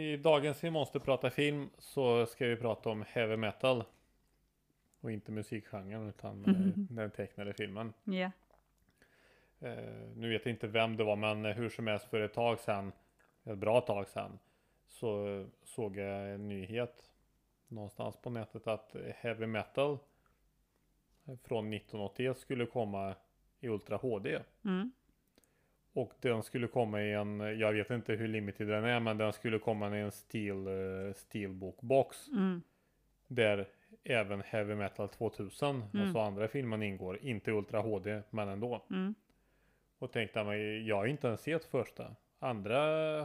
I dagens Vi måste prata film så ska vi prata om heavy metal. Och inte musikgenren utan eh, den tecknade filmen. Ja. Eh, nu vet jag inte vem det var men hur som helst för ett tag sedan, ett bra tag sedan, så såg jag en nyhet någonstans på nätet att heavy metal från 1981 skulle komma i Ultra HD. Mm. Och den skulle komma i en, jag vet inte hur limited den är, men den skulle komma i en steel, uh, steelbook box. Mm. Där även Heavy Metal 2000, Mm. alltså andra filmen ingår. Inte Ultra HD, men ändå. Mm. Och tänkte mig, jag har inte ens sett första. Andra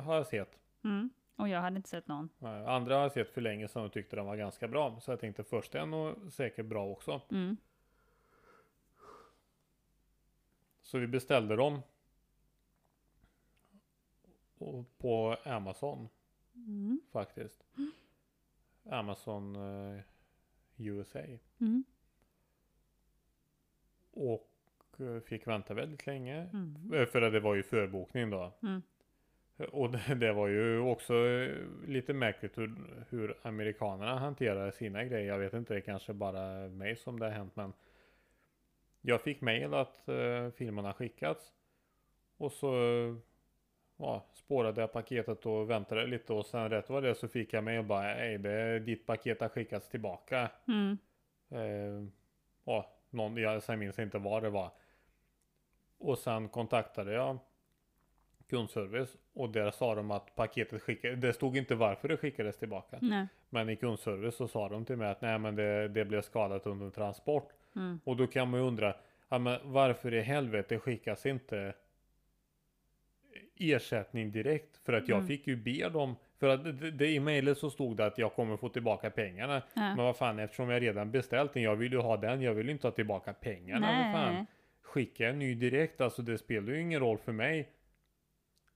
har jag sett. Mm. Och jag hade inte sett någon. Eh, Andra har jag sett för länge sedan och tyckte den var ganska bra. Så jag tänkte första är nog säkert bra också. Mm. Så vi beställde dem. På Amazon Mm. faktiskt. Amazon eh, USA. Mm. Och eh, fick vänta väldigt länge. Mm. Eh, För att det var ju förbokning då. Mm. Och det, det var ju också eh, lite märkligt hur, hur amerikanerna hanterar sina grejer. Jag vet inte, det är kanske bara mig som det har hänt men jag fick mail att uh, filmerna skickats och så eh, ja, spårade jag paketet och väntade lite och sen rätt var det så fick jag mail bara hej det ditt paket har skickats tillbaka. Mm. Eh, ja, någon, jag sen minns inte vad det var. Och sen kontaktade jag kundservice och där sa de att paketet skickades, det stod inte varför det skickades tillbaka. Nej. Men i kundservice så sa de till mig att nej men det, det blev skadat under transport. Mm. Och då kan man ju undra, ja, men varför i helvete skickas inte ersättning direkt? För att jag Mm. fick ju be dem, för att det, det, i mejlet så stod det att jag kommer få tillbaka pengarna. Ja. Men vad fan, eftersom jag redan beställt den, jag vill ju ha den, jag vill ju inte ha tillbaka pengarna. Vad fan. Nej. Skicka en ny direkt, alltså det spelar ju ingen roll för mig.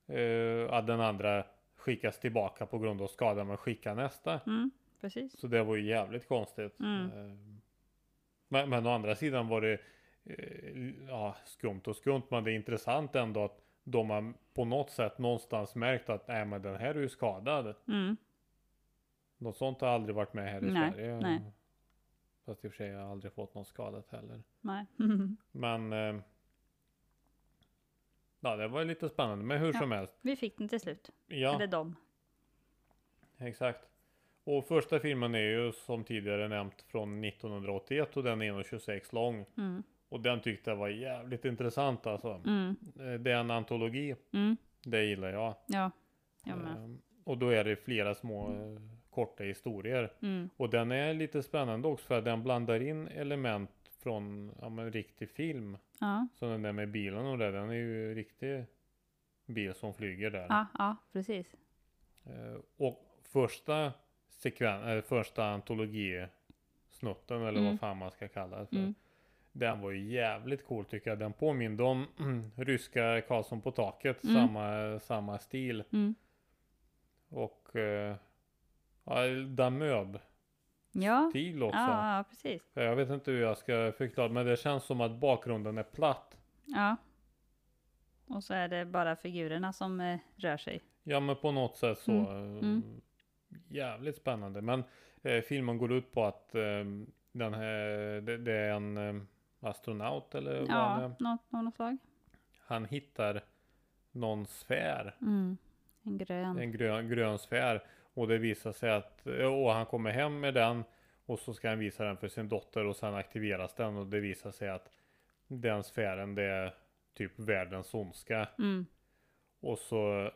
eh, att den andra skickas tillbaka på grund av skada, men skicka nästa. Mm. Precis. Så det var ju jävligt konstigt. Mm. Eh, Men, men å andra sidan var det eh, ja, skumt och skumt, men det är intressant ändå att de har på något sätt någonstans märkt att nej men den här är ju skadad. Mm. Något sånt har aldrig varit med här i Nej, Sverige. nej. Fast i och för sig har jag aldrig fått något skadat heller. Nej. Men eh, Ja det var lite spännande men hur Ja. som helst. Vi fick den till slut. Ja Eller de. exakt. Och första filmen är ju som tidigare nämnt från 1981 och den är 1,26 lång. Mm. Och den tyckte jag var jävligt intressant alltså. Mm. Eh, Det är en antologi. Mm. Det gillar jag. Ja. Jag med. Ehm, Och då är det flera små eh, korta historier. Mm. Och den är lite spännande också för att den blandar in element från ja, men, riktig film. Ja. Så den där med bilen och det, den är ju riktig bil som flyger där. Ja. Ja. Precis. Eh, Och första sekven, eller första antologisnutten eller Mm. vad fan man ska kalla det för. Den var ju jävligt cool tycker jag. Den påminde om ryska Karlsson på taket. Mm. Samma, samma stil. Mm. Och eh, ja, Damöb Ja. stil också. Ja, ja, precis. Jag vet inte hur jag ska förklara men det känns som att bakgrunden är platt. Ja. Och så är det bara figurerna som eh, rör sig. Ja men på något sätt så. Mm, eh, mm. Jävligt spännande. Men eh, filmen går ut på att eh, den här, det, det är en eh, astronaut eller vad han Ja, är. något, något slag. Han hittar någon sfär. Mm. En grön. En grön, grön sfär. Och det visar sig att, och han kommer hem med den. Och så ska han visa den för sin dotter och sen aktiveras den. Och det visar sig att den sfären det är typ världens ondska. Mm. Och så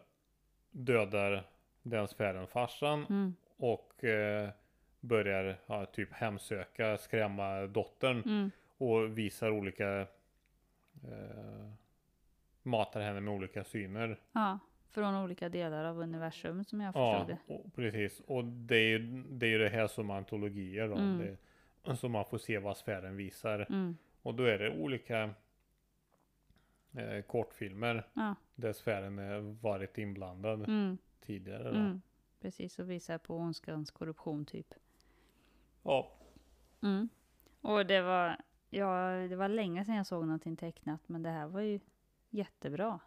dödar den sfären farsan. Mm. Och eh, börjar ja, typ hemsöka, skrämma dottern. Och visar olika eh, matar henne med olika syner. Ja. Från olika delar av universum som jag Ja, förstod det. och, precis. Och det är ju det, är ju det här som antologier då. Mm. Det, så man får se vad sfären visar. Mm. Och då är det olika eh, kortfilmer Ja. där sfären är varit inblandad Mm. tidigare. Mm. Precis, och visar på ondskans korruption typ. Ja, Mm. Och det var, ja, det var länge sedan jag såg någonting tecknat, men det här var ju jättebra.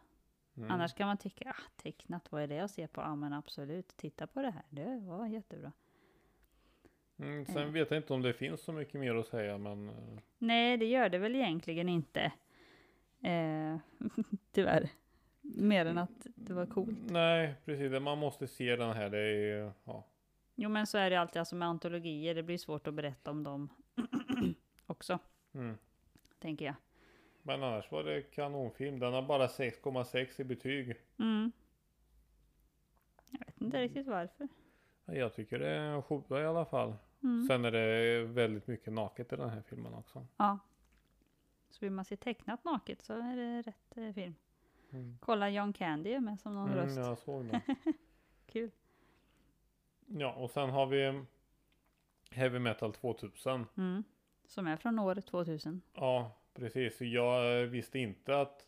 Mm. Annars kan man tycka, ah, tecknat, vad är det att se på? Ja men absolut, titta på det här, det var jättebra. Mm, sen Mm. vet jag inte om det finns så mycket mer att säga men eh, Nej, det gör det väl egentligen inte. Eh, tyvärr. Mer än att det var coolt. Nej, precis. Man måste se den här. Det är, ja. Jo men så är det alltid alltså med antologier, det blir svårt att berätta om dem också, mm. tänker jag. Men annars var det kanonfilm. Den har bara 6,6 i betyg. Mm. Jag vet inte riktigt varför. Ja, Jag tycker det är en sjua i alla fall. Mm. Sen är det väldigt mycket naket i den här filmen också. Ja. Så vill man se tecknat naket så är det rätt eh, film. Mm. Kolla John Candy är med som någon Mm, röst. jag såg det. Kul. Ja, och sen har vi Heavy Metal 2000. Mm. Som är från år 2000. Ja, precis. Jag eh, visste inte att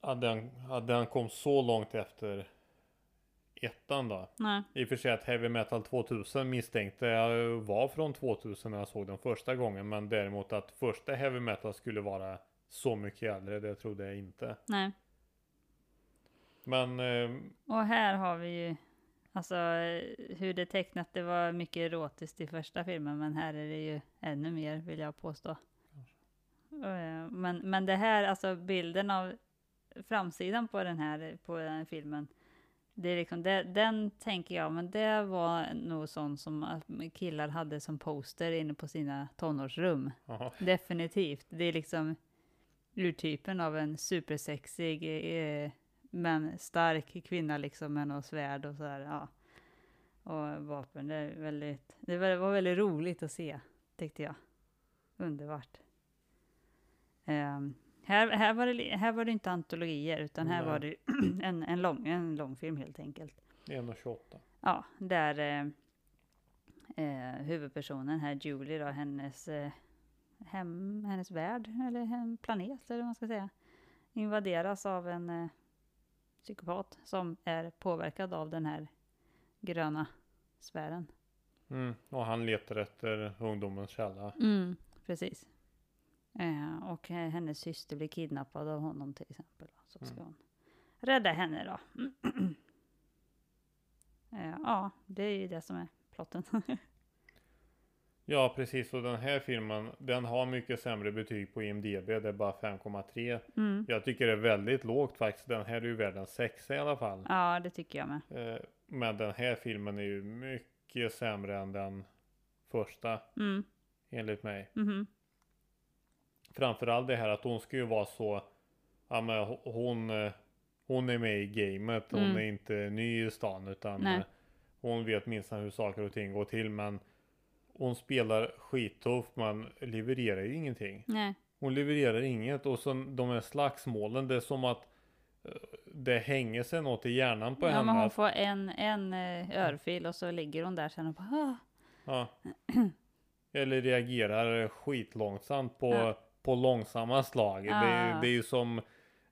att den, att den kom så långt efter ettan då. Nej. I och för sig att Heavy Metal 2000 misstänkte jag var från 2000 när jag såg den första gången. Men däremot att första Heavy Metal skulle vara så mycket äldre, det trodde jag inte. Nej. Men eh, Och här har vi ju Alltså hur det tecknat, det var mycket erotiskt i första filmen, men här är det ju ännu mer vill jag påstå. Eh, Men, men det här, alltså bilden av framsidan på den här, på den här filmen, det är liksom, det, den tänker jag, men det var nog sånt som killar hade som poster inne på sina tonårsrum. jaha. Definitivt. Det är liksom urtypen av en supersexig eh, men stark kvinna liksom med något svärd och sådär. Ja. Och vapen. Det, är väldigt, det var väldigt roligt att se, tyckte jag. Underbart. Ehm, här, här, var det, här var det inte antologier, utan här Nej. var det en, en, lång, en långfilm helt enkelt. 1,28. Ja, där eh, eh, huvudpersonen här, Julie då, hennes, eh, hem, hennes värld, eller hem, planet, eller vad man ska säga, invaderas av en eh, psykopat som är påverkad av den här gröna sfären. Mm. Och han letar efter ungdomens källa. Mm, precis. Eh, och hennes syster blir kidnappad av honom till exempel. Så ska Mm. hon rädda henne då. eh, ja, det är ju det som är plotten. Ja, precis. Och den här filmen, den har mycket sämre betyg på IMDB. Det är bara 5,3. mm. Jag tycker det är väldigt lågt faktiskt. Den här är ju värd en sexa i alla fall. Ja, det tycker jag med. Eh, Men den här filmen är ju mycket sämre än den första, Mm. enligt mig. mhm. Framförallt det här att hon ska ju vara så, ja men ho- hon, eh, hon är med i gamet. Hon Mm. är inte ny i stan utan Nej. eh, hon vet minst hur saker och ting går till. Men hon spelar skittuff men levererar ju ingenting. Nej. Hon levererar inget och så de här slagsmålen, det är som att eh, det hänger sig något i hjärnan på Ja, henne. men hon får en, en eh, örfil och så ligger hon där sen och bara. Ja. Eller reagerar skitlångsamt på, Ja. på långsamma slag. Det, är, Ja. det är ju som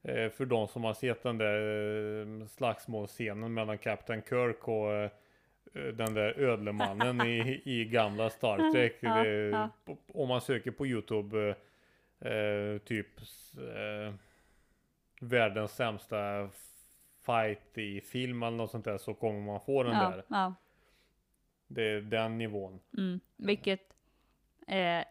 eh, för de som har sett den där slagsmålscenen mellan Captain Kirk och den där ödlemannen i, i gamla Star Trek. Ja, det, ja. Om man söker på Youtube eh, eh, typ eh, världens sämsta fight i film eller något sånt där så kommer man få den ja, där. Det är den nivån. Mm. Vilket eh,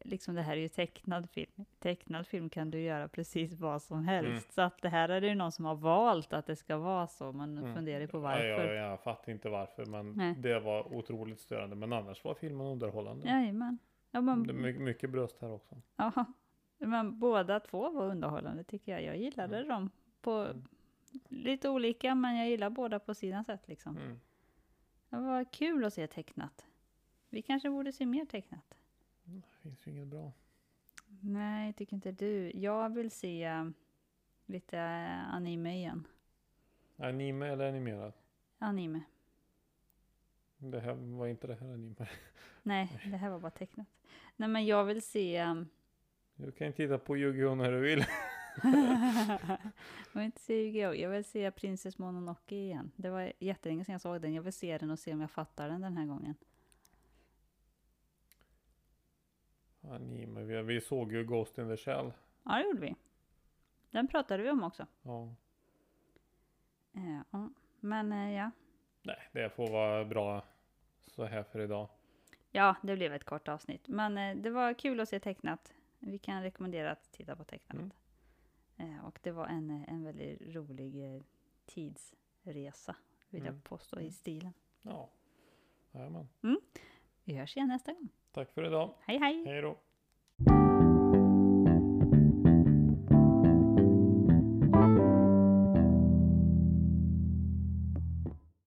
liksom det här är ju tecknad film. Tecknad film kan du göra precis vad som helst. Mm. Så att det här är det ju någon som har valt att det ska vara så. Man Mm. funderar ju på Ja, varför. jag, jag fattar inte varför men Nej. det var otroligt störande. Men annars var filmen underhållande. Jajamän. Ja, men, Det är mycket, mycket bröst här också. ja, men båda två var underhållande tycker jag. Jag gillade dem på Mm. lite olika, men jag gillar båda på sina sätt liksom. Mm. Det var kul att se tecknat. Vi kanske borde se mer tecknat. Det finns ju inget bra. Nej, tycker inte du. Jag vill se eh, lite eh, anime igen. Anime eller animerat? Anime. Det här var inte det här anime. Nej, det här var bara tecknat. Nej, men jag vill se... um, Du kan titta på Yu-Gi-Oh när du vill. jag vill inte se Yu-Gi-Oh! Jag vill se Princess Mononoke igen. Det var jättelänge sedan jag såg den. Jag vill se den och se om jag fattar den den här gången. Anime, vi, vi såg ju Ghost in the Shell. Ja, det gjorde vi. Den pratade vi om också. Ja. Eh, ja. Men eh, ja. Nej, det får vara bra så här för idag. ja, det blev ett kort avsnitt. Men eh, det var kul att se tecknat. Vi kan rekommendera att titta på tecknat. Mm. Och det var en, en väldigt rolig tidsresa, vill Mm. jag påstå, i Mm. stilen. Ja. Jajamän. Vi hörs igen nästa gång. Tack för idag. Hej hej! Hej då.